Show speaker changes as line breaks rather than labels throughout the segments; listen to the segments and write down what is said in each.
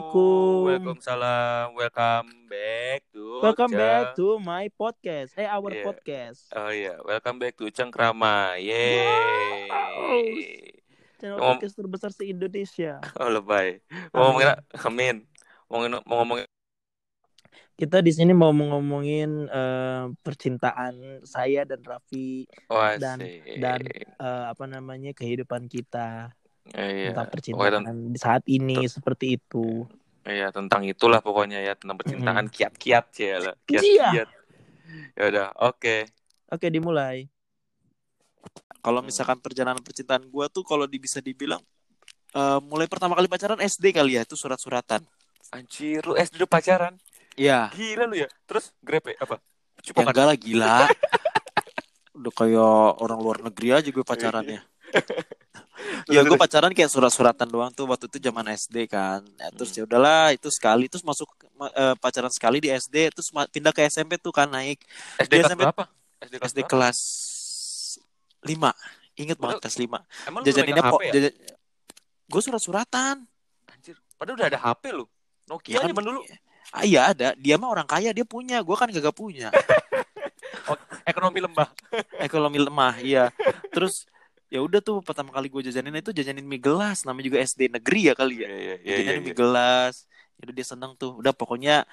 Assalamualaikum.
Waalaikumsalam. Welcome back to
Welcome
Ceng-
back to my podcast. Eh, our
Iya.
podcast.
Oh iya, welcome back to Cengkrama. Yeay.
Channel
Ngom-
podcast terbesar se-Indonesia.
Oh lebay. Mau ngomongin amin. Mau ngomongin mau ngomongin
Kita di sini mau ngomongin eh, percintaan saya dan Raffi
oh,
Dan- dan eh, apa namanya kehidupan kita
Eh, iya.
tentang percintaan
ten-
di saat ini seperti itu.
Iya, tentang itulah pokoknya ya, tentang percintaan kiat-kiat ya lah.
Iya.
Kiat-kiat. Ya udah, oke.
Oke, dimulai.
Kalau misalkan perjalanan percintaan gua tuh kalau bisa dibilang eh, mulai pertama kali pacaran SD kali ya itu surat-suratan.
Anjir, lu SD udah pacaran.
Iya.
Gila lu ya. Terus grepe apa?
Ya
Cupokan.
enggak lah gila. Udah kayak orang luar negeri aja gue pacarannya. Ya gue pacaran kayak surat-suratan doang tuh waktu itu zaman SD kan. Ya, terus ya udahlah itu sekali terus masuk ma- eh, pacaran sekali di SD terus pindah ke SMP tuh kan naik
SD kelas
sampai-
berapa? SD kelas
SD kelas 5. Ingat banget kelas 5.
Emang lu
Jajaninnya
megang
po
HP ya?
Gue surat-suratan.
Anjir, padahal udah ada HP lu. Nokia
Ya kan,
dulu.
Ah, iya ada. Dia mah orang kaya, dia punya. Gue kan kagak punya.
Ekonomi lembah.
Ekonomi lemah, iya. Terus ya udah tuh pertama kali gue jajanin itu jajanin mie gelas. Namanya juga SD negeri ya kali ya.
Iya, iya, iya,
jajanin
iya.
mie gelas. Ya udah dia seneng tuh. Udah pokoknya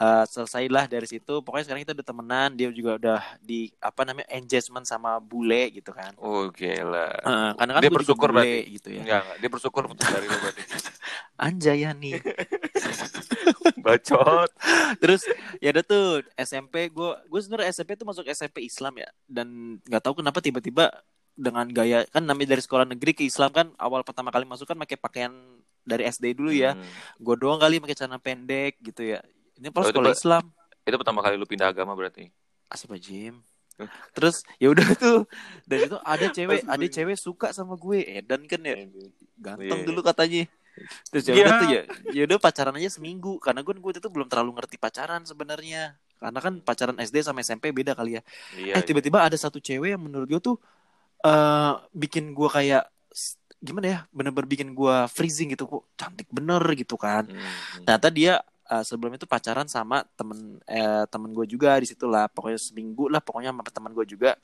eh, selesailah dari situ. Pokoknya sekarang kita udah temenan. Dia juga udah di apa namanya engagement sama bule gitu kan.
Oh, gila.
Eh, karena kan
Dia bersyukur
bule
berarti.
gitu ya.
Enggak, enggak. Dia bersyukur dari lu berarti.
Anjay ya nih.
Bacot.
Terus ya udah tuh SMP gue gue sebenarnya SMP tuh masuk SMP Islam ya dan nggak tahu kenapa tiba-tiba dengan gaya kan namanya dari sekolah negeri ke Islam kan awal pertama kali masuk kan pakai pakaian dari SD dulu ya.
Hmm.
gue doang kali pakai celana pendek gitu ya. Ini pas
Oh,
sekolah Islam.
Itu pertama kali lu pindah agama berarti.
asal Jim. Terus ya udah tuh. Dan itu ada cewek ada cewek suka sama gue Edan kan ya. Ganteng
Iya.
dulu katanya. Terus ya
Iya.
udah tuh ya ya udah pacaran aja seminggu. Karena gue gue itu belum terlalu ngerti pacaran sebenarnya. Karena kan pacaran SD sama SMP beda kali ya.
Iya.
eh tiba-tiba ada satu cewek yang menurut gue tuh eh bikin gue kayak gimana ya bener-bener bikin gue freezing gitu kok cantik bener gitu kan
Hmm.
ternyata dia eh, sebelum itu pacaran sama temen eh, temen gue juga di situ lah pokoknya seminggu lah pokoknya sama teman gue juga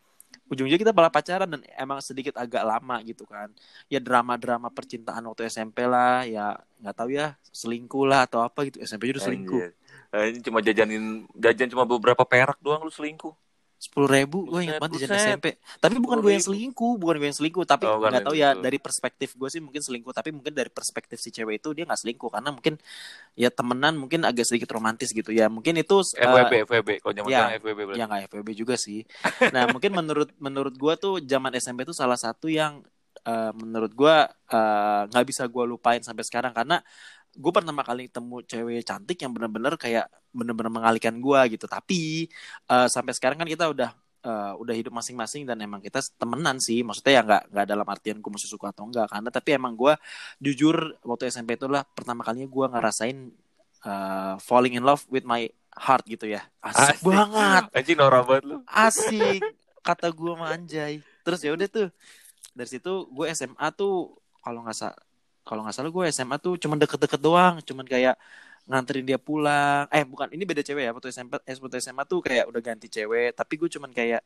ujungnya kita malah pacaran dan emang sedikit agak lama gitu kan ya drama-drama percintaan waktu SMP lah ya nggak tahu ya selingkuh lah atau apa gitu SMP juga selingkuh
Anjir. Anjir, cuma jajanin jajan cuma beberapa perak doang lu selingkuh.
Sepuluh ribu gue ingat banget
buset.
SMP tapi bukan gue yang
10.000.
selingkuh bukan gue yang selingkuh tapi
Oh,
nggak
yang
tahu ya dari perspektif gue sih mungkin selingkuh tapi mungkin dari perspektif si cewek itu dia nggak selingkuh karena mungkin ya temenan mungkin agak sedikit romantis gitu ya mungkin itu eh,
FWB, FWB. Kalau zaman
ya.
FWB berarti.
ya nggak FWB juga sih nah mungkin menurut menurut gue tuh zaman SMP itu salah satu yang eh, menurut gue eh, nggak bisa gue lupain sampai sekarang karena gue pertama kali ketemu cewek cantik yang bener-bener kayak bener-bener mengalihkan gue gitu. Tapi eh, sampai sekarang kan kita udah eh, udah hidup masing-masing dan emang kita temenan sih. Maksudnya ya nggak nggak dalam artian gue masih suka atau enggak karena tapi emang gue jujur waktu SMP itulah pertama kalinya gue ngerasain eh, falling in love with my heart gitu ya. Asik,
Asik.
banget.
Anjing norak banget lu.
asik. Kata gue mah anjay. Terus ya udah tuh. Dari situ gue SMA tuh kalau nggak salah kalau nggak salah gue SMA tuh cuman deket-deket doang cuman kayak nganterin dia pulang eh bukan ini beda cewek ya waktu SMP eh, waktu SMA tuh kayak udah ganti cewek tapi gue cuman kayak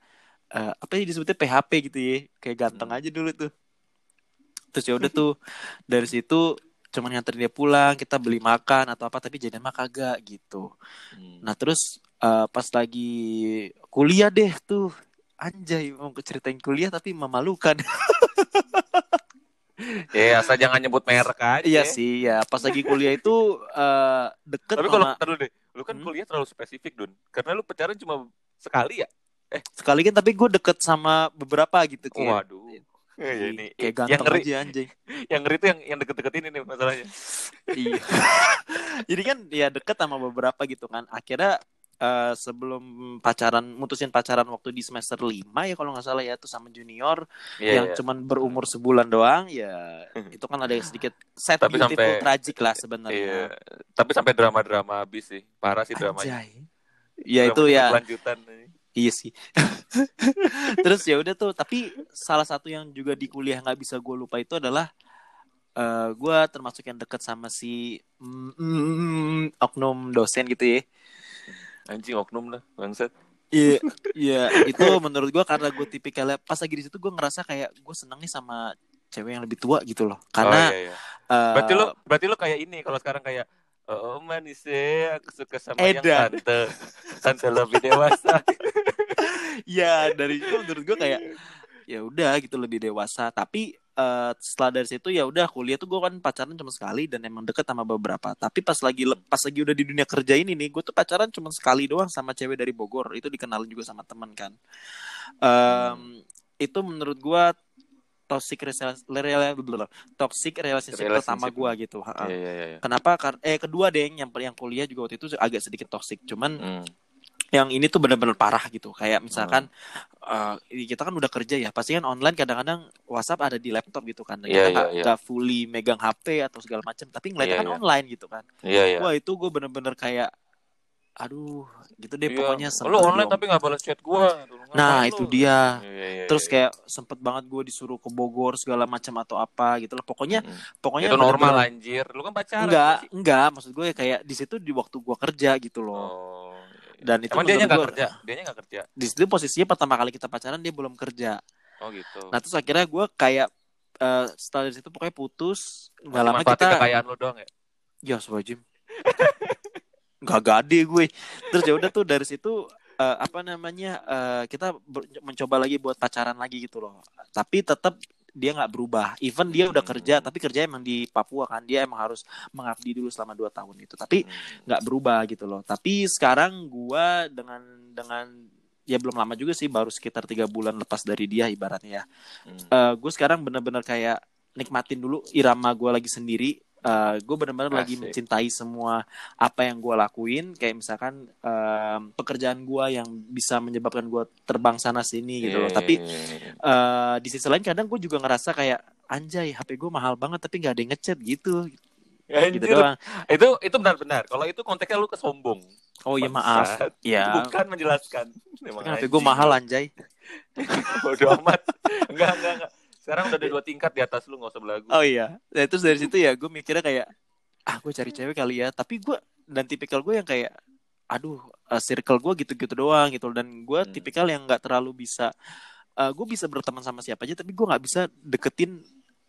eh, apa ya disebutnya PHP gitu ya kayak ganteng
Hmm.
aja dulu tuh terus ya udah tuh dari situ cuman nganterin dia pulang kita beli makan atau apa tapi jadi mah kagak gitu
Hmm.
Nah terus eh, pas lagi kuliah deh tuh anjay mau ceritain kuliah tapi memalukan.
Ya, asal jangan nyebut merek aja.
iya sih ya pas lagi kuliah itu eh, deket
Tapi kalau
sama
deh, lu kan
Hmm?
kuliah terlalu spesifik, Dun. Karena lu pacaran cuma sekali ya?
sekali kan tapi gue deket sama beberapa gitu kayak,
Waduh. Ya, ini
kayak
yang
ganteng
ngeri,
aja anjay.
yang ngeri tuh yang yang deket-deket ini nih masalahnya.
iya. Jadi kan ya deket sama beberapa gitu kan. Akhirnya eh, sebelum pacaran mutusin pacaran waktu di semester 5 ya kalau nggak salah ya tuh sama junior
Iya,
yang
iya.
cuman berumur sebulan doang ya itu kan ada sedikit sad
Tapi
beautiful
sampai-
tragic lah
Iya.
sebenarnya.
Tapi sampai drama-drama habis sih. Parah sih dramanya.
Anjay. Ya itu ya
Lanjutan.
iya sih. Terus ya udah tuh tapi salah satu yang juga di kuliah nggak bisa gue lupa itu adalah eh gue termasuk yang deket sama si mm, mm, oknum dosen gitu ya.
Anjing oknum lah, bangsat.
Iya, iya itu menurut gue karena gue tipikalnya pas lagi di situ gue ngerasa kayak gue seneng nih sama cewek yang lebih tua gitu loh. Karena
oh, iya, iya.
eh,
Berarti lo berarti lo kayak ini kalau sekarang kayak Oh manis ya, aku suka sama yang
Edan.
tante Tante lebih dewasa
ya dari itu menurut gue kayak ya udah gitu lebih dewasa tapi eh, setelah dari situ ya udah kuliah tuh gue kan pacaran cuma sekali dan emang deket sama beberapa. Tapi pas lagi pas lagi udah di dunia kerja ini nih gue tuh pacaran cuma sekali doang sama cewek dari Bogor. Itu dikenalin juga sama temen kan. Em, itu menurut gue toxic relationship toxic relationship, pertama gue gitu.
Iya iya iya
kenapa? Eh kedua deh yang yang kuliah juga waktu itu agak sedikit toxic. Cuman
Hmm.
Yang ini tuh benar-benar parah gitu kayak misalkan eh, kita kan udah kerja ya pasti kan online kadang-kadang WhatsApp ada di laptop gitu kan
Iya,
kita nggak
iya, iya.
nggak fully megang HP atau segala macam tapi ngeliatnya
Iya,
kan
iya.
online gitu kan
Iya iya
wah itu gue bener-bener kayak aduh gitu deh
Iya.
pokoknya
Lo
sempet
online
dong.
tapi gak balas chat gua
nah
Ngapain
itu
lo?
dia
Iya, iya, iya,
terus
iya.
kayak sempet banget gue disuruh ke Bogor segala macam atau apa gitu lah pokoknya
Mm.
pokoknya
Itu normal
bener-bener-
anjir Lu kan pacaran
enggak enggak maksud gue kayak di situ di waktu gue kerja gitu loh
Oh.
Dan itu
Emang dia nggak kerja? Dia nggak kerja?
di situ posisinya pertama kali kita pacaran dia belum kerja.
Oh gitu.
Nah terus akhirnya gue kayak eh, setelah dari situ pokoknya putus. Nggak lama kita
kekayaan lo doang ya?
Ya swajim nggak gade gue. Terus ya udah tuh dari situ eh, apa namanya eh, kita mencoba lagi buat pacaran lagi gitu loh. Tapi tetap dia nggak berubah even dia udah kerja
Hmm.
tapi kerja emang di Papua kan dia emang harus mengabdi dulu selama dua tahun itu tapi
Hmm.
nggak berubah gitu loh tapi sekarang gua dengan dengan ya belum lama juga sih baru sekitar tiga bulan lepas dari dia ibaratnya ya
Hmm.
gue sekarang bener-bener kayak nikmatin dulu irama gue lagi sendiri gue bener-bener lagi mencintai semua apa yang gue lakuin. Kayak misalkan em, pekerjaan gue yang bisa menyebabkan gue terbang sana sini gitu loh.
Iya,
tapi eh, di sisi lain kadang gue juga ngerasa kayak anjay HP gue mahal banget tapi nggak ada yang ngechat gitu. Gitu
Anjir,
doang.
Itu itu benar-benar. Kalau itu konteksnya lu kesombong.
oh iya maaf. Ya
Bukan menjelaskan. Emang
kan gue mahal anjay.
Bodoh amat. Enggak, enggak, enggak. Sekarang udah ada dua tingkat di atas lu, nggak usah belagu.
Oh iya. Nah, terus dari situ ya gue mikirnya kayak ah gue cari cewek kali ya. Tapi gue dan tipikal gue yang kayak aduh eh, circle gue gitu-gitu doang gitu dan gue
Hmm.
tipikal yang nggak terlalu bisa eh, gue bisa berteman sama siapa aja tapi gue nggak bisa deketin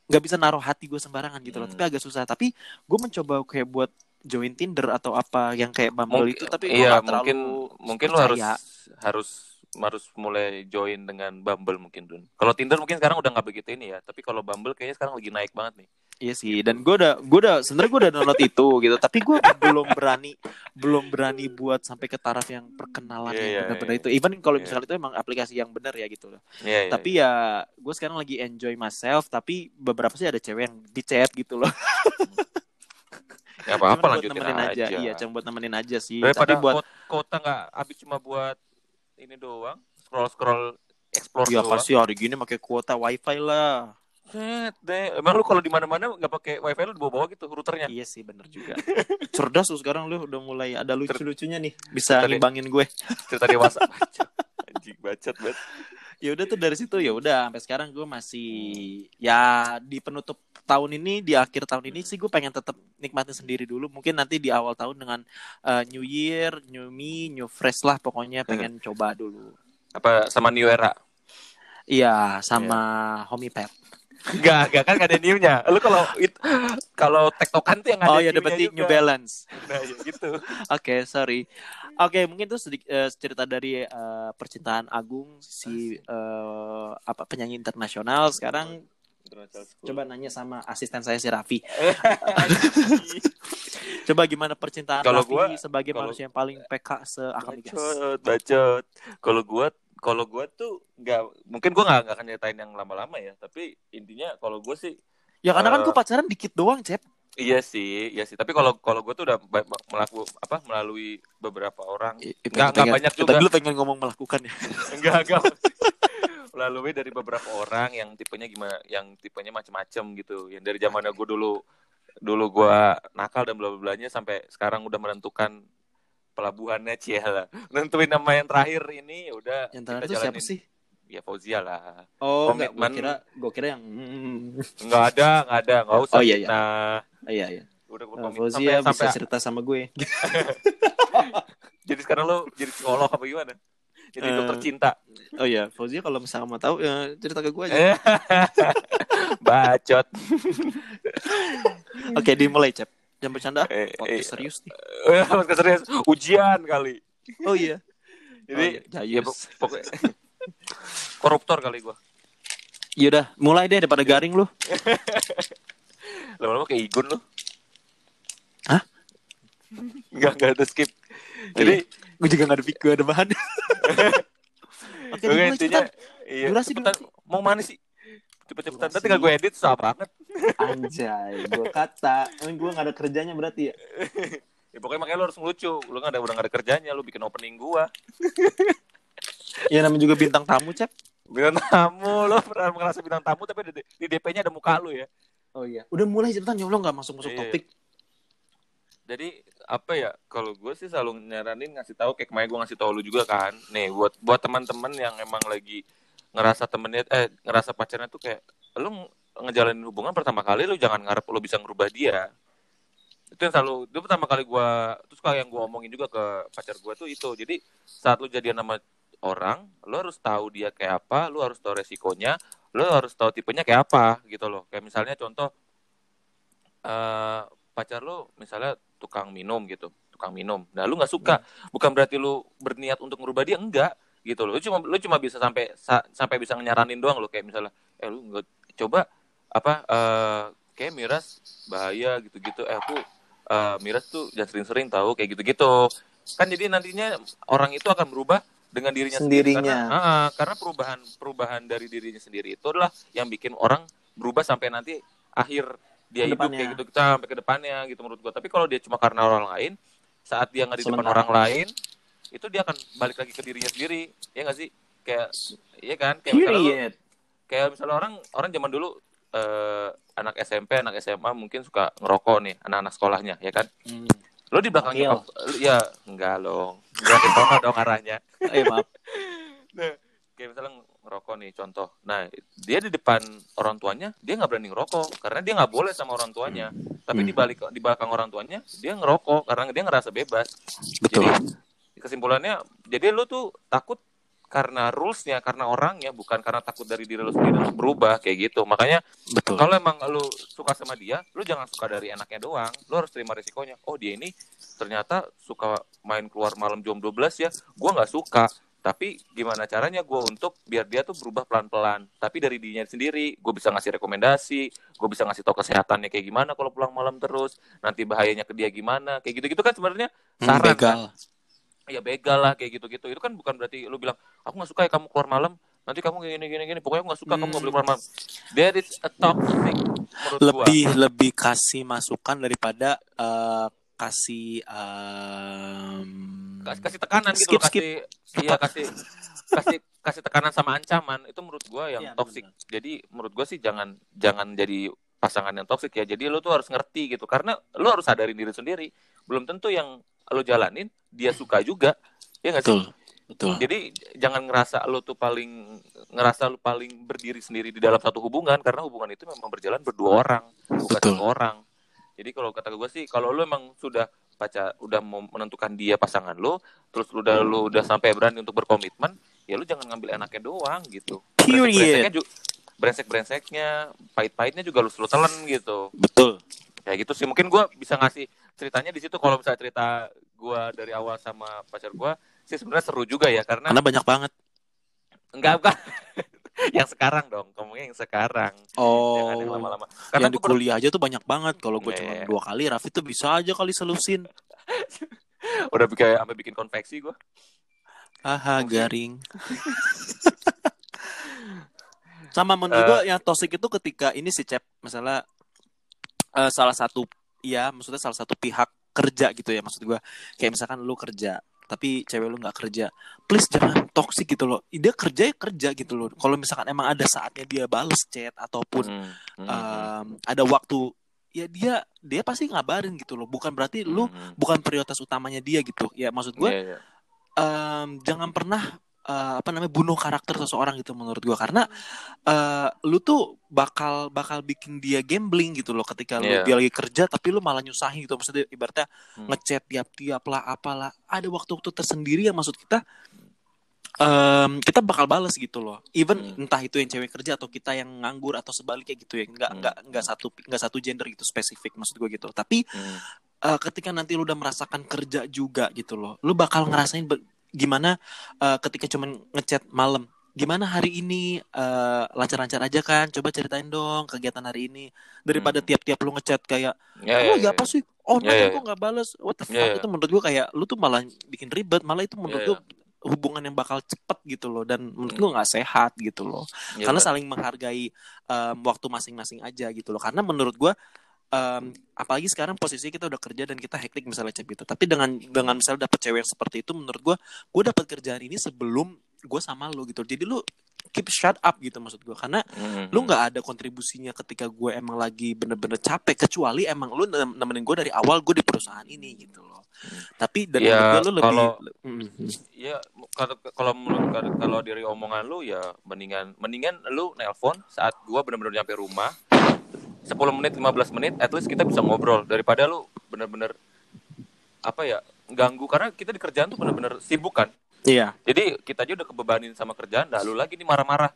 nggak bisa naruh hati gue sembarangan gitu loh
Hmm.
tapi agak susah tapi gue mencoba kayak buat join Tinder atau apa yang kayak Bumble
Mungkin-
itu tapi gue
iya,
nggak terlalu
mungkin mungkin lu harus harus harus mulai join dengan Bumble mungkin Dun. Kalau Tinder mungkin sekarang udah nggak begitu ini ya, tapi kalau Bumble kayaknya sekarang lagi naik banget nih.
Iya sih, dan gue udah, gue udah, sebenarnya gue udah download itu gitu, tapi gue belum berani, belum berani buat sampai ke taraf yang perkenalan
Iya,
yang
iya,
benar-benar
iya.
itu. Even kalau
Iya.
misalnya itu emang aplikasi yang benar ya gitu loh.
Iya, iya.
Tapi ya, gue sekarang lagi enjoy myself, tapi beberapa sih ada cewek yang di chat gitu loh.
ya apa-apa lanjutin
nemenin
aja.
Iya, cuma buat nemenin aja sih.
Daripada
tapi buat,
kot- kota nggak habis cuma buat ini doang, scroll scroll explore
ya
doang.
pasti hari gini pakai kuota wifi lah.
Set deh. Emang lu kalau di mana-mana nggak pakai wifi lu di bawah-bawah gitu routernya.
Iya sih, bener juga. Cerdas lu sekarang lu udah mulai ada lucu-lucunya nih, bisa ngimbangin gue.
Cerita dewasa. Bacot. Anjing bacot banget.
Ya udah tuh dari situ ya udah sampai sekarang gue masih ya di penutup tahun ini di akhir tahun ini sih gue pengen tetap nikmatin sendiri dulu mungkin nanti di awal tahun dengan uh, New Year New Me New Fresh lah pokoknya pengen coba dulu
Apa sama New Era?
iya sama Homie Pet
Enggak, enggak kan gak ada new-nya. Lu kalau kalau tektokan tuh yang ada
oh ya dapat
juga.
New Balance
Nah, ya gitu.
oke sorry oke mungkin itu sedikit eh, cerita dari eh, percintaan Agung si eh, apa penyanyi internasional sekarang coba nanya sama asisten saya si Raffi Coba gimana percintaan
Kalau
Raffi
gua-
sebagai
kalau-
manusia yang paling PK se-Akamigas?
bacot, bacot. Kalau gua kalau gua tuh nggak mungkin gua nggak akan nyeritain yang lama-lama ya, tapi intinya kalau gua sih
Ya karena kan
Eh,
gue pacaran dikit doang, Cep.
Iya sih, iya sih. Tapi kalau kalau gua tuh udah melaku apa melalui beberapa orang.
Nggak,
Nggak- nggak banyak juga.
Tadi lu pengen ngomong melakukan ya.
enggak enggak melalui dari beberapa orang yang tipenya gimana yang tipenya macem-macem gitu yang dari zaman gue dulu dulu gue nakal dan bla bla blanya sampai sekarang udah menentukan pelabuhannya cie lah nentuin nama yang terakhir ini ya udah
Yang terakhir itu siapa sih?
Ya Fauzia lah
Oh, enggak, gue
Komitmen.
kira gue kira yang hmm,
nggak ada nggak ada nggak usah
Oh, iya, iya.
nah
iya iya.
udah
Nah,
berkomitmen
Fauzia
sampai,
bisa
sampai
cerita sama gue.
jadi sekarang lo jadi psikolog apa gimana jadi
Eh,
dokter cinta
Oh iya, Fauzia kalau misalnya mau tahu ya cerita ke gue aja.
Eh, bacot
Oke, dimulai, Cep. Jangan bercanda.
Eh,
Podcast
eh,
serius nih.
Eh, serius ujian kali
Oh iya.
jadi
Oh, iya,
ya, pokoknya koruptor kali gua.
Yaudah, mulai deh daripada garing lu.
lama-lama kayak Igun lo
Hah?
nggak nggak ada skip. Jadi
gue juga gak ada gue ada bahan. Oke, dimulai
intinya iya,
Durasi,
cepetan. mau mana sih? Cepet-cepetan. Nanti tinggal gue edit susah banget.
Anjay, gue kata, gue gak ada kerjanya berarti ya.
ya, pokoknya makanya lo harus ngelucu. Lo nggak ada udah nggak ada kerjanya lo bikin opening gua
Ya namanya juga bintang tamu, Cep.
bintang tamu lo pernah ngerasa bintang tamu tapi di, di DP-nya ada muka lo ya
Oh iya. Udah mulai cepetan, Allah gak masuk-masuk
Iya.
topik.
jadi apa ya kalau gue sih selalu nyaranin ngasih tahu kayak kemarin gue ngasih tahu lu juga kan nih buat buat teman-teman yang emang lagi ngerasa temennya eh ngerasa pacarnya tuh kayak lu nge- ngejalanin hubungan pertama kali lu jangan ngarep lu bisa ngerubah dia itu yang selalu itu pertama kali gue terus kalau yang gue omongin juga ke pacar gue tuh itu jadi saat lu jadian sama orang lu harus tahu dia kayak apa lu harus tahu resikonya lu harus tahu tipenya kayak apa gitu loh. Kayak misalnya contoh eh pacar lu misalnya tukang minum gitu tukang minum. Nah lu nggak suka bukan berarti lu berniat untuk merubah dia enggak gitu loh. Lu cuma lu cuma bisa sampai sa- sampai bisa nyaranin doang lo kayak misalnya eh lu nggak coba apa eh kayak miras bahaya gitu-gitu. Eh aku eh, miras tuh jangan sering-sering tahu kayak gitu-gitu. Kan jadi nantinya orang itu akan berubah dengan dirinya sendiri. Karena, ah, karena perubahan perubahan dari dirinya sendiri itu adalah yang bikin orang berubah sampai nanti akhir dia hidup kayak gitu sampai ke depannya gitu menurut gua. Tapi kalau dia cuma karena orang lain saat dia nggak di depan orang lain itu dia akan balik lagi ke dirinya sendiri. Ya nggak sih? Kayak iya kan? Kayak misalnya lu- kayak misalnya orang orang zaman dulu eh, anak SMP anak SMA mungkin suka ngerokok nih anak-anak sekolahnya ya kan?
Hmm.
Lo di belakang
Wakil.
nyokap lu- ya enggak dong enggak ke sono dong arahnya
Eh maaf.
nah, kayak misalnya ngerokok nih contoh nah dia di depan orang tuanya dia nggak berani ngerokok karena dia nggak boleh sama orang tuanya tapi
Hmm.
di balik di belakang orang tuanya dia ngerokok karena dia ngerasa bebas
Betul.
jadi kesimpulannya jadi lu tuh takut karena rulesnya karena orangnya bukan karena takut dari diri lu sendiri untuk berubah kayak gitu. Makanya
Betul.
kalau emang lu suka sama dia lu jangan suka dari enaknya doang. Lu harus terima risikonya. Oh dia ini ternyata suka main keluar malam jam 12 ya. Gua nggak suka. Tapi gimana caranya gue untuk biar dia tuh berubah pelan-pelan. Tapi dari dirinya sendiri gue bisa ngasih rekomendasi gue bisa ngasih tau kesehatannya kayak gimana kalau pulang malam terus nanti bahayanya ke dia gimana kayak gitu-gitu kan sebenarnya
Hmm,
saran kan? Ya begal lah kayak gitu-gitu. Itu kan bukan berarti lu bilang aku nggak suka ya kamu keluar malam. Nanti kamu gini gini gini. Pokoknya aku nggak suka kamu nggak boleh keluar malam. There is a toxic menurut gua.
Lebih lebih kasih masukan daripada eh, kasih em,
kasih, kasih tekanan gitu
Skip,
loh, kasih iya kasih kasih kasih tekanan sama ancaman. Itu menurut gua yang toxic.
benar.
jadi menurut gua sih jangan jangan jadi pasangan yang toxic ya jadi lu tuh harus ngerti gitu karena lu harus sadarin diri sendiri belum tentu yang lu jalanin dia suka juga ya nggak sih
betul betul.
Jadi jangan ngerasa lu tuh paling ngerasa lu paling berdiri sendiri di dalam satu hubungan karena hubungan itu memang berjalan berdua orang, bukan
Betul.
satu orang. Jadi kalau kata gue sih kalau lu emang sudah pacar udah mau menentukan dia pasangan lu, terus lu udah lu udah sampai berani untuk berkomitmen, ya lu jangan ngambil enaknya doang gitu.
Period.
Juga brengsek-brengseknya, pahit-pahitnya juga lu selalu telan gitu.
Betul.
Kayak gitu sih. Mungkin gua bisa ngasih ceritanya di situ kalau misalnya cerita gua dari awal sama pacar gua sih sebenarnya seru juga ya karena
Karena banyak banget.
Enggak, bukan. yang sekarang dong, ngomongnya yang sekarang. Jangan yang
Oh.
lama-lama. Karena
yang di kuliah aja tuh banyak banget. Kalau gue
Iya.
cuma dua kali, Raffi tuh bisa aja kali selusin.
udah bikin sampai bikin konveksi gue.
Aha,
Oke.
garing. Sama menurut
Eh.
gua yang toxic itu ketika ini sih Cep, misalnya eh, salah satu ya maksudnya salah satu pihak kerja gitu ya maksud gua. Kayak misalkan lu kerja tapi cewek lu nggak kerja. Please jangan toxic gitu loh. Dia kerja ya kerja gitu loh. Kalau misalkan emang ada saatnya dia bales chat ataupun
Hmm, hmm,
em, ada waktu ya dia dia pasti ngabarin gitu loh. Bukan berarti lu
hmm,
bukan prioritas utamanya dia gitu. Ya maksud gua
iya, iya.
em, jangan pernah eh, apa namanya bunuh karakter seseorang gitu menurut gua karena eh, lu tuh bakal bakal bikin dia gambling gitu loh ketika lu
Iya.
dia lagi kerja tapi lu malah nyusahin gitu maksudnya ibaratnya
Hmm.
ngechat tiap-tiap lah apalah ada waktu-waktu tersendiri yang maksud kita em, kita bakal bales gitu loh even
Hmm.
entah itu yang cewek kerja atau kita yang nganggur atau sebaliknya gitu ya nggak
Hmm.
nggak satu nggak satu gender gitu spesifik maksud gue gitu tapi
Hmm.
eh, ketika nanti lu udah merasakan kerja juga gitu loh lu bakal ngerasain gimana eh, ketika cuman ngechat malam? Gimana hari ini eh, lancar-lancar aja kan? Coba ceritain dong kegiatan hari ini. Daripada
Hmm.
tiap-tiap lu ngechat kayak
Ya,
lu
ya,
lagi
ya,
apa
ya.
sih? Oh
Ya,
nah,
ya,
kok nggak balas what the fuck?
Ya, ya.
itu menurut gua kayak lu tuh malah bikin ribet. Malah itu menurut
Ya,
gua hubungan yang bakal cepet gitu loh. Dan menurut gua nggak sehat gitu loh.
Ya,
karena saling menghargai em, waktu masing-masing aja gitu loh. Karena menurut gua em, apalagi sekarang posisi kita udah kerja dan kita hektik misalnya cep gitu tapi dengan dengan misalnya dapet cewek yang seperti itu menurut gua gua dapet kerjaan ini sebelum gua sama lu gitu jadi lu keep shut up gitu maksud gua karena
Hmm.
lu nggak ada kontribusinya ketika gue emang lagi bener-bener capek kecuali emang nem- nemenin gue dari awal gue di perusahaan ini gitu loh tapi dan
Ya,
gue lu lebih
kalau-
Mm, mm.
Ya kalau kalau menurut kalau- kalau dari omongan lu ya mendingan mendingan lu nelpon saat gua benar-benar nyampe rumah 10 menit 15 menit at least kita bisa ngobrol. Daripada lu bener-bener apa ya ganggu. Karena kita di kerjaan tuh bener-bener sibuk kan?
Iya.
Jadi kita aja udah kebebanin sama kerjaan dah lu lagi nih marah-marah.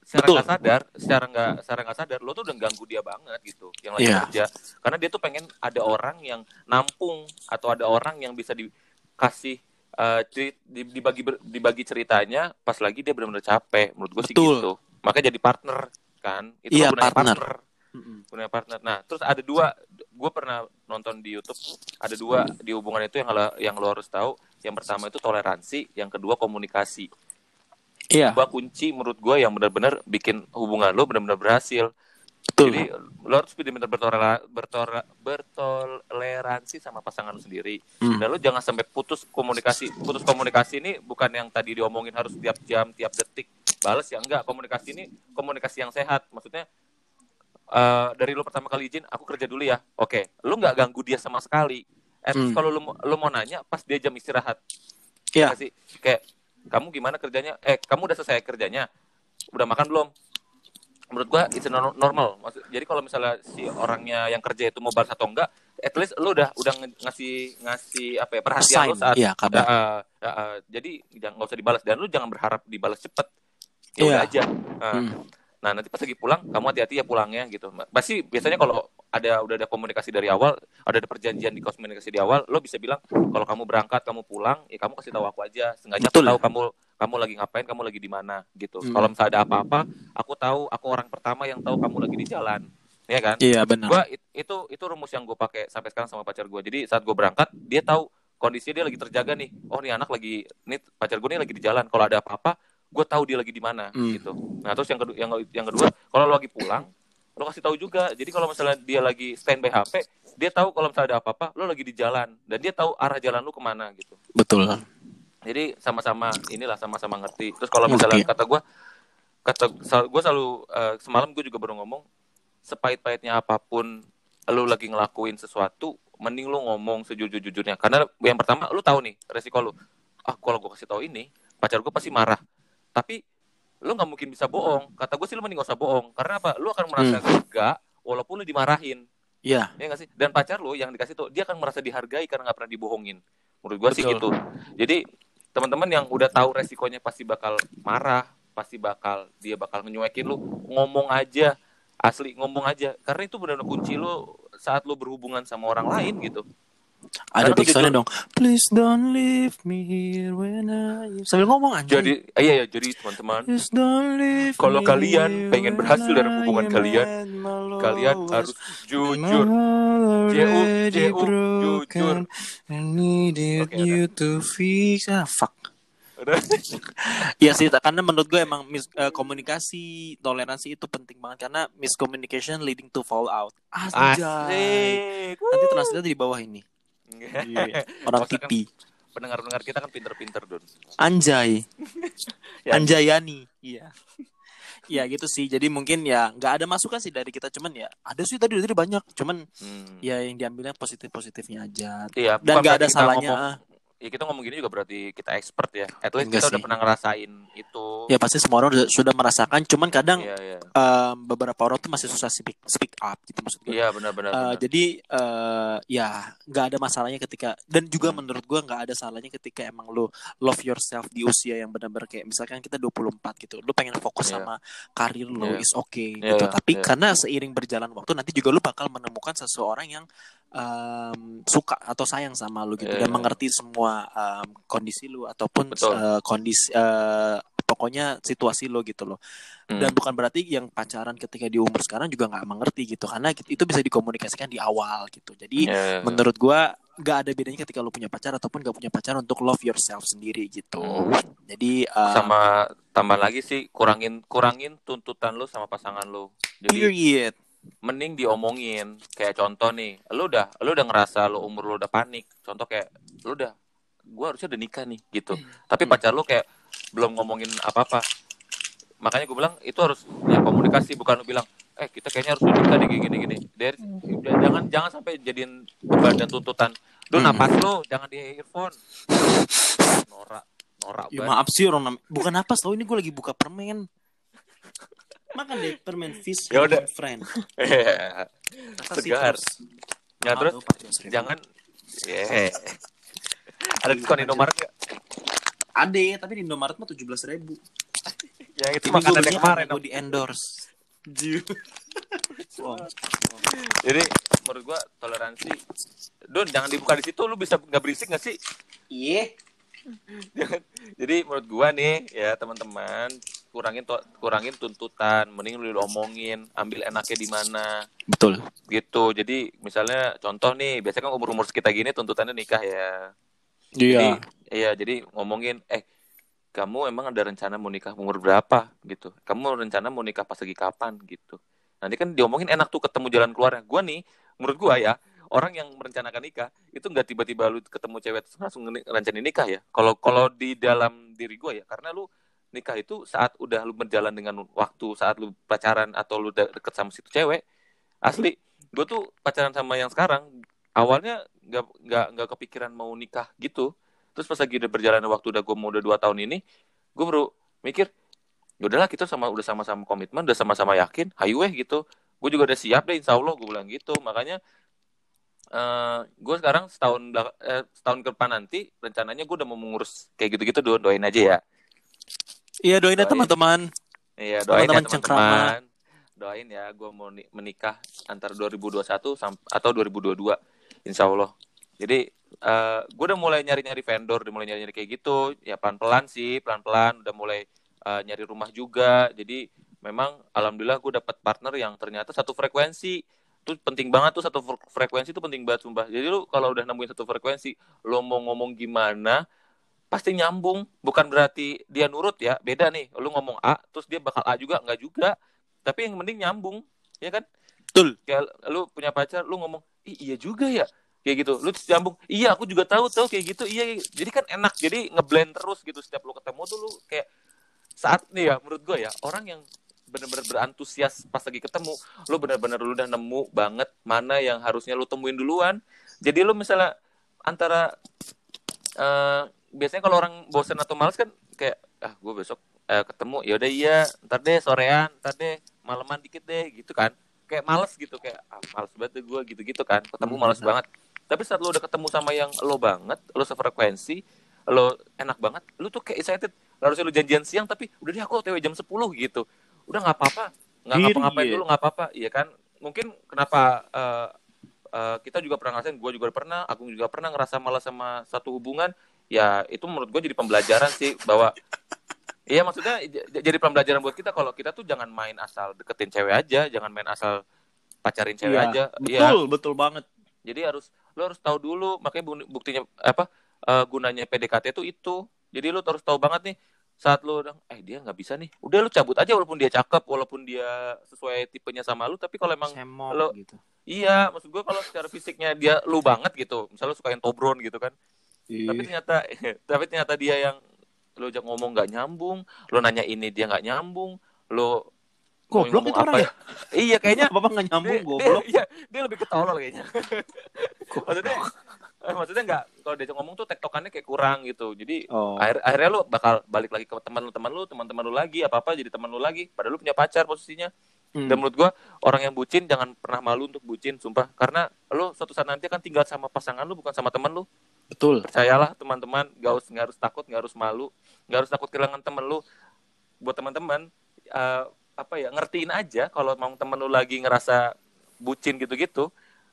Secara nggak sadar secara nggak secara nggak sadar lu tuh udah ganggu dia banget gitu yang lagi
Iya.
kerja. Karena dia tuh pengen ada orang yang nampung atau ada orang yang bisa dikasih eh, di- dibagi dibagi ceritanya pas lagi dia benar-benar capek. Menurut gue sih gitu. Makanya jadi partner kan. Itu
Iya,
kan gunanya
partner.
Partner gunanya partner nah terus ada dua gue pernah nonton di YouTube ada dua di hubungan itu yang lo- yang lo harus tahu yang pertama itu toleransi yang kedua komunikasi
iya
dua kunci menurut gue yang benar-benar bikin hubungan lo benar-benar berhasil.
betul
Jadi lo harus benar-benar bertoleransi, bertoleransi sama pasangan lo sendiri.
Hmm.
Dan lo jangan sampai putus komunikasi. Putus komunikasi ini bukan yang tadi diomongin harus tiap jam, tiap detik balas ya enggak. Komunikasi ini komunikasi yang sehat. Maksudnya eh, dari lo pertama kali izin, aku kerja dulu ya. Oke, lo nggak ganggu dia sama sekali. Least
Hmm.
kalau lo, mau- lo mau nanya pas dia jam istirahat.
Iya.
Nggak sih kayak kamu gimana kerjanya eh kamu udah selesai kerjanya udah makan belum menurut gua nor- normal Maksud, jadi kalau misalnya si orangnya yang kerja itu mau balas atau enggak at least lu udah udah ngasih ngasih apa ya perhatian
Assign,
lu saat
iya, kabar.
Uh, uh, uh, jadi jangan nggak usah dibalas dan lu jangan berharap dibalas cepet ya udah
Iya.
aja Uh,
Hmm.
Nah nanti pas lagi pulang kamu hati-hati ya pulangnya gitu. Pasti biasanya kalau ada udah ada komunikasi dari awal, ada ada perjanjian di komunikasi di awal, lo bisa bilang kalau kamu berangkat, kamu pulang, ya kamu kasih tahu aku aja. Sengaja aku tahu kamu kamu lagi ngapain, kamu lagi di mana gitu.
Hmm.
Kalau misalnya ada apa-apa, aku tahu, aku orang pertama yang tahu kamu lagi di jalan, ya kan?
iya benar
Gua it- itu itu rumus yang gue pakai sampai sekarang sama pacar gue. Jadi saat gue berangkat, dia tahu kondisinya dia lagi terjaga nih. Oh nih anak lagi, nih pacar gue nih lagi di jalan. Kalau ada apa-apa, gue tahu dia lagi di mana
Hmm.
gitu. Nah terus yang kedua, yang yang kedua, kalau lo lagi pulang, lo kasih tahu juga. Jadi kalau misalnya dia lagi standby HP, dia tahu kalau misalnya ada apa-apa, lo lagi di jalan dan dia tahu arah jalan lu ke mana gitu.
betul
Jadi sama-sama inilah sama-sama ngerti. Terus kalau misalnya
Ngerti.
kata gue, kata gue selalu eh, semalam gue juga baru ngomong, sepahit-pahitnya apa pun lu lagi ngelakuin sesuatu, mending lu ngomong sejujur-jujurnya. Karena yang pertama lu tahu nih resiko lu. Ah kalau gue kasih tahu ini, pacar gue pasti marah. Tapi lu nggak mungkin bisa bohong. Kata gue sih lu mending gak usah bohong. Karena apa? Lu akan merasa lega walaupun lu dimarahin.
iya
Ya nggak sih? Dan pacar lu yang dikasih tuh dia akan merasa dihargai karena nggak pernah dibohongin. Menurut gua sih gitu. Jadi teman-teman yang udah tahu resikonya pasti bakal marah, pasti bakal dia bakal nyuekin lu, ngomong aja. Asli ngomong aja karena itu benar-benar kunci lu saat lu berhubungan sama orang lain gitu.
Ada backsoundnya
jujur-
dong please don't leave me here when I sambil ngomong aja
Jadi iya ya jadi teman-teman
Please don't leave
Kalau kalian pengen berhasil dalam hubungan kalian, kalian harus jujur. Ju- ju- jujur.
broken. I needed
Oke,
you to fix. Ah, fuck.
Udah.
Iya sih, karena menurut gue emang mis- eh, komunikasi, toleransi itu penting banget karena miscommunication leading to fallout. Anjay.
Asik.
Nanti translate di bawah ini. Iya. Orang
Maksudnya kan
TV.
pendengar-pendengar kita kan pinter-pinter Don.
Anjay.
Ya.
Anjayani. Iya. Iya gitu sih. Jadi mungkin ya nggak ada masukan sih dari kita cuman ya ada sih tadi tadi banyak cuman
Hmm.
ya yang diambilnya positif positifnya aja
Iya,
dan nggak ada salahnya
ngomong-
ah.
Ya kita ngomong gini juga berarti kita expert ya. At least
Enggak
kita udah
sih.
pernah ngerasain itu.
Ya pasti semua orang udah- sudah merasakan, cuman kadang
Iya, iya.
em, beberapa orang tuh masih susah speak, speak up gitu maksud gue.
Iya, benar-benar.
Eh,
benar.
jadi eh, ya nggak ada masalahnya ketika dan juga
Hmm.
menurut gua nggak ada salahnya ketika emang lu love yourself di usia yang benar-benar kayak misalkan kita 24 gitu lu pengen fokus
Iya.
sama karir lu
Iya.
is okay
Iya,
gitu
iya,
tapi
iya.
karena seiring berjalan waktu nanti juga lu bakal menemukan seseorang yang em, suka atau sayang sama lu gitu
Iya,
dan
iya.
mengerti semua em, kondisi lu ataupun
Betul.
eh, kondisi eh, pokoknya situasi lo gitu loh
Hmm.
dan bukan berarti yang pacaran ketika di umur sekarang juga nggak mengerti gitu karena itu bisa dikomunikasikan di awal gitu jadi
Iya, iya, iya.
menurut gua nggak ada bedanya ketika lu punya pacar ataupun gak punya pacar untuk love yourself sendiri gitu
Hmm.
jadi uh,
sama tambah lagi sih kurangin kurangin tuntutan lu sama pasangan lu. Jadi
period
mending diomongin. Kayak contoh nih lu udah lu udah ngerasa lu umur lu udah panik. Contoh kayak lu udah gua harusnya udah nikah nih gitu. Tapi
Hmm.
pacar lu kayak belum ngomongin apa apa makanya gue bilang itu harus ya komunikasi bukan lu bilang eh kita kayaknya harus nikah kayak gini gini. Dari jangan jangan sampai jadiin beban dan tuntutan. Lu
Hmm.
napas lu jangan di earphone. Norak norak
ya maaf sih orang bukan apa tau ini gue lagi buka permen makan deh permen fish
Ya udah.
friend Kata
Segar. ya terus
tuh, 14.000.
jangan ya ada diskon Indomaret nggak
Ade, tapi di Indomaret mah tujuh belas ribu.
ya itu makanan yang kemarin
gue di endorse. Wow.
Jadi menurut gua toleransi Don jangan dibuka di situ lu bisa nggak berisik nggak sih?
Iya.
Jangan. Jadi menurut gua nih ya teman-teman kurangin to- kurangin tuntutan, mending lu omongin, ambil enaknya di mana
Betul.
gitu. Jadi misalnya contoh nih, biasanya kan umur-umur kita gini tuntutannya nikah ya.
Iya.
Jadi iya jadi ngomongin eh kamu emang ada rencana mau nikah umur berapa gitu. Kamu rencana mau nikah pas lagi kapan gitu. Nanti kan diomongin enak tuh ketemu jalan keluarnya. Gua nih menurut gua ya orang yang merencanakan nikah itu nggak tiba-tiba lu ketemu cewek terus langsung rencanain nikah ya. Kalau kalau di dalam diri gua ya karena lu nikah itu saat udah lu berjalan dengan waktu saat lu pacaran atau lu deket sama situ cewek asli gue tuh pacaran sama yang sekarang awalnya nggak nggak nggak kepikiran mau nikah gitu. Terus pas lagi udah berjalan waktu udah gue mau udah dua tahun ini gue baru mikir ya udahlah kita sama udah sama-sama komitmen udah sama-sama yakin hayu weh gitu. Gue juga udah siap deh insya Allah gue bilang gitu. Makanya eh gue sekarang setahun eh, setahun ke depan nanti rencananya gue udah mau mengurus kayak gitu-gitu do doain aja ya
Iya doain ya teman-teman.
Iya doain ya
Teman-teman cengkrama.
teman-teman. Doain ya gue mau ni- menikah antara 2021 sam- atau 2022 Insya Allah. Jadi eh gue udah mulai nyari-nyari vendor, udah mulai nyari-nyari kayak gitu. Ya pelan-pelan sih, pelan-pelan udah mulai eh, nyari rumah juga. Jadi memang alhamdulillah gue dapat partner yang ternyata satu frekuensi. Itu penting banget tuh satu fre- frekuensi itu penting banget sumpah. Jadi lu kalau udah nemuin satu frekuensi, lo mau ngomong gimana pasti nyambung. Bukan berarti dia nurut ya. Beda nih. Lu ngomong A, terus dia bakal A juga, nggak juga. Tapi yang penting nyambung, ya kan?
Betul.
Kayak lu punya pacar, lu ngomong, Ih, iya juga ya. Kayak gitu. Lu nyambung, iya aku juga tahu tahu kayak gitu. Iya, iya. jadi kan enak. Jadi ngeblend terus gitu setiap lu ketemu tuh lu kayak saat nih ya menurut gue ya orang yang benar-benar berantusias pas lagi ketemu lu benar-benar lu udah nemu banget mana yang harusnya lu temuin duluan jadi lu misalnya antara eh biasanya kalau orang bosen atau males kan kayak ah gue besok eh, ketemu. Ya udah iya ntar deh sorean ntar deh maleman dikit deh gitu kan. Kayak males gitu kayak ah, males banget gue gitu-gitu kan. Ketemu
Hmm,
males
benar.
banget. Tapi saat lu udah ketemu sama yang lo banget lo sefrekuensi lo enak banget lu tuh kayak excited. Harusnya lu janjian siang tapi udah deh aku otw jam 10 gitu. Udah nggak apa-apa nggak
Period.
ngapa-ngapain dulu nggak apa-apa. Iya kan? Mungkin kenapa eh, eh, kita juga pernah ngerasain gue juga pernah aku juga pernah ngerasa malas sama satu hubungan ya itu menurut gue jadi pembelajaran sih bahwa iya maksudnya jadi pembelajaran buat kita kalau kita tuh jangan main asal deketin cewek aja jangan main asal pacarin cewek
Iya,
aja iya
Betul, betul banget.
jadi harus lo harus tahu dulu makanya bu- buktinya apa eh, gunanya PDKT itu itu jadi lo harus tahu banget nih saat lo udah eh dia nggak bisa nih udah lo cabut aja walaupun dia cakep walaupun dia sesuai tipenya sama lo tapi kalau emang
Semok
lo-
gitu.
iya maksud gue kalau secara fisiknya dia lu banget gitu misalnya lo sukain tobron gitu kan. Tapi ternyata tapi ternyata dia yang lo ajak ngomong nggak nyambung lo nanya ini dia nggak nyambung lo
Goblok
ngomong
itu orang ya?
iya kayaknya
Bapak nggak nyambung
dia,
goblok.
dia, iya, dia lebih ketolol kayaknya. Maksudnya Eh, maksudnya nggak kalau diajak ngomong tuh tektokannya kayak kurang gitu jadi
Oh.
akhir akhirnya lu bakal balik lagi ke teman lu teman lu teman-teman lu lagi apa apa jadi teman lu lagi padahal lu punya pacar posisinya
Hmm.
dan menurut gua orang yang bucin jangan pernah malu untuk bucin sumpah karena lu suatu saat nanti akan tinggal sama pasangan lu bukan sama teman lu
Betul.
percayalah teman-teman gak harus nggak harus takut nggak harus malu nggak harus takut kehilangan temen lu. Buat teman-teman eh, apa ya ngertiin aja kalau mau temen lu lagi ngerasa bucin gitu-gitu.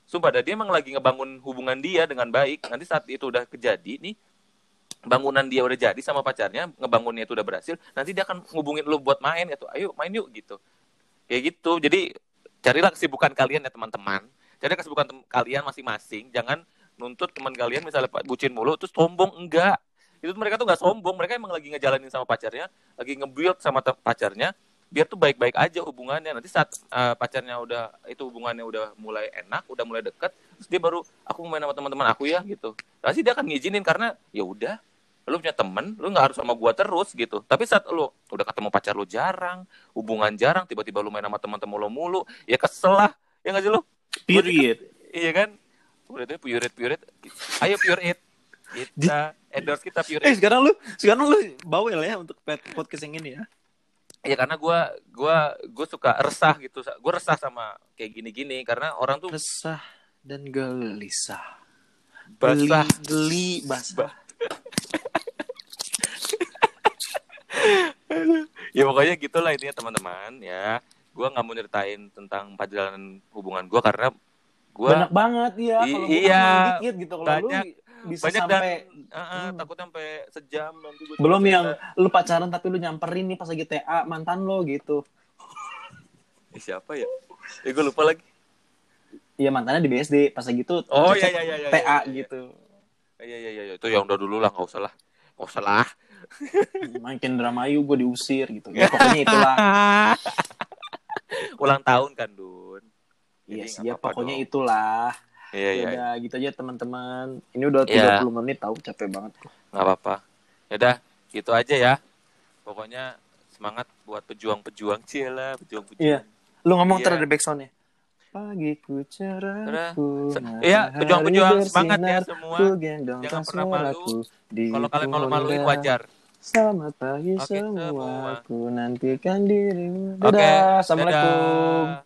Sumpah dia emang lagi ngebangun hubungan dia dengan baik. Nanti saat itu udah kejadi nih bangunan dia udah jadi sama pacarnya ngebangunnya itu udah berhasil nanti dia akan ngubungin lu buat main gitu ayo main yuk gitu. Kayak gitu. Jadi carilah kesibukan kalian ya teman-teman. Cari kesibukan kalian masing-masing. Jangan nuntut teman kalian misalnya pak bucin mulu terus sombong enggak. Itu mereka tuh nggak sombong mereka emang lagi ngejalanin sama pacarnya lagi nge-build sama pacarnya biar tuh baik-baik aja hubungannya. Nanti saat eh, pacarnya udah itu hubungannya udah mulai enak udah mulai deket terus dia baru aku main sama teman-teman aku ya gitu. Pasti dia akan ngizinin karena ya udah lu punya temen lu nggak harus sama gua terus gitu. Tapi saat lu udah ketemu pacar lu jarang hubungan jarang tiba-tiba lu main sama teman-teman lu mulu ya kesel lah ya nggak sih lu?
Period.
iya kan udah pure it pure it ayo pure it kita endorse kita pure
Eh
it
sekarang lu sekarang lu bawel ya untuk podcast yang ini ya.
ya karena gua gua gue suka resah gitu gue resah sama kayak gini-gini karena orang tuh
Resah dan gelisah.
basah
Geli, basah.
ya pokoknya gitulah intinya teman-teman ya gua nggak mau nyeritain tentang perjalanan hubungan gua karena gua
Banyak banget ya. Kalau
iya,
kan dikit gitu. Kalau lu
banyak.
bisa
banyak
sampai
dan uh, uh,
Hmm.
takutnya sampai sejam nanti gua
belum
cerita.
yang lu pacaran tapi lu nyamperin nih pas lagi TA mantan lo gitu.
Eh, siapa ya eh gue lupa lagi
Iya mantannya di BSD pas lagi itu
oh iya iya iya iya,
TA
iya, iya.
gitu.
iya iya iya itu yang udah dulu lah nggak usah lah nggak usah lah
Makin dramayu gue diusir gitu. Ya, pokoknya itulah.
ulang tahun kan Dun
Iya ya
apa-apa
pokoknya
dong.
itulah.
iya iya
Ya udah gitu aja teman-teman. Ini udah
Iya.
30 menit tahu capek banget.
nggak apa-apa ya udah gitu aja ya pokoknya semangat buat pejuang-pejuang cila pejuang-pejuang
Iya. Lu ngomong
Iya.
terhadap backsoundnya. Pagiku cerahku.
Cerah. Iya, pejuang-pejuang semangat ya semua.
Jangan
pernah malu. kalau kalian malu maluin wajar
Selamat pagi
Oke,
semua.
semua.
Aku nantikan dirimu.
Oke,
Dadah. Assalamualaikum.
dadah.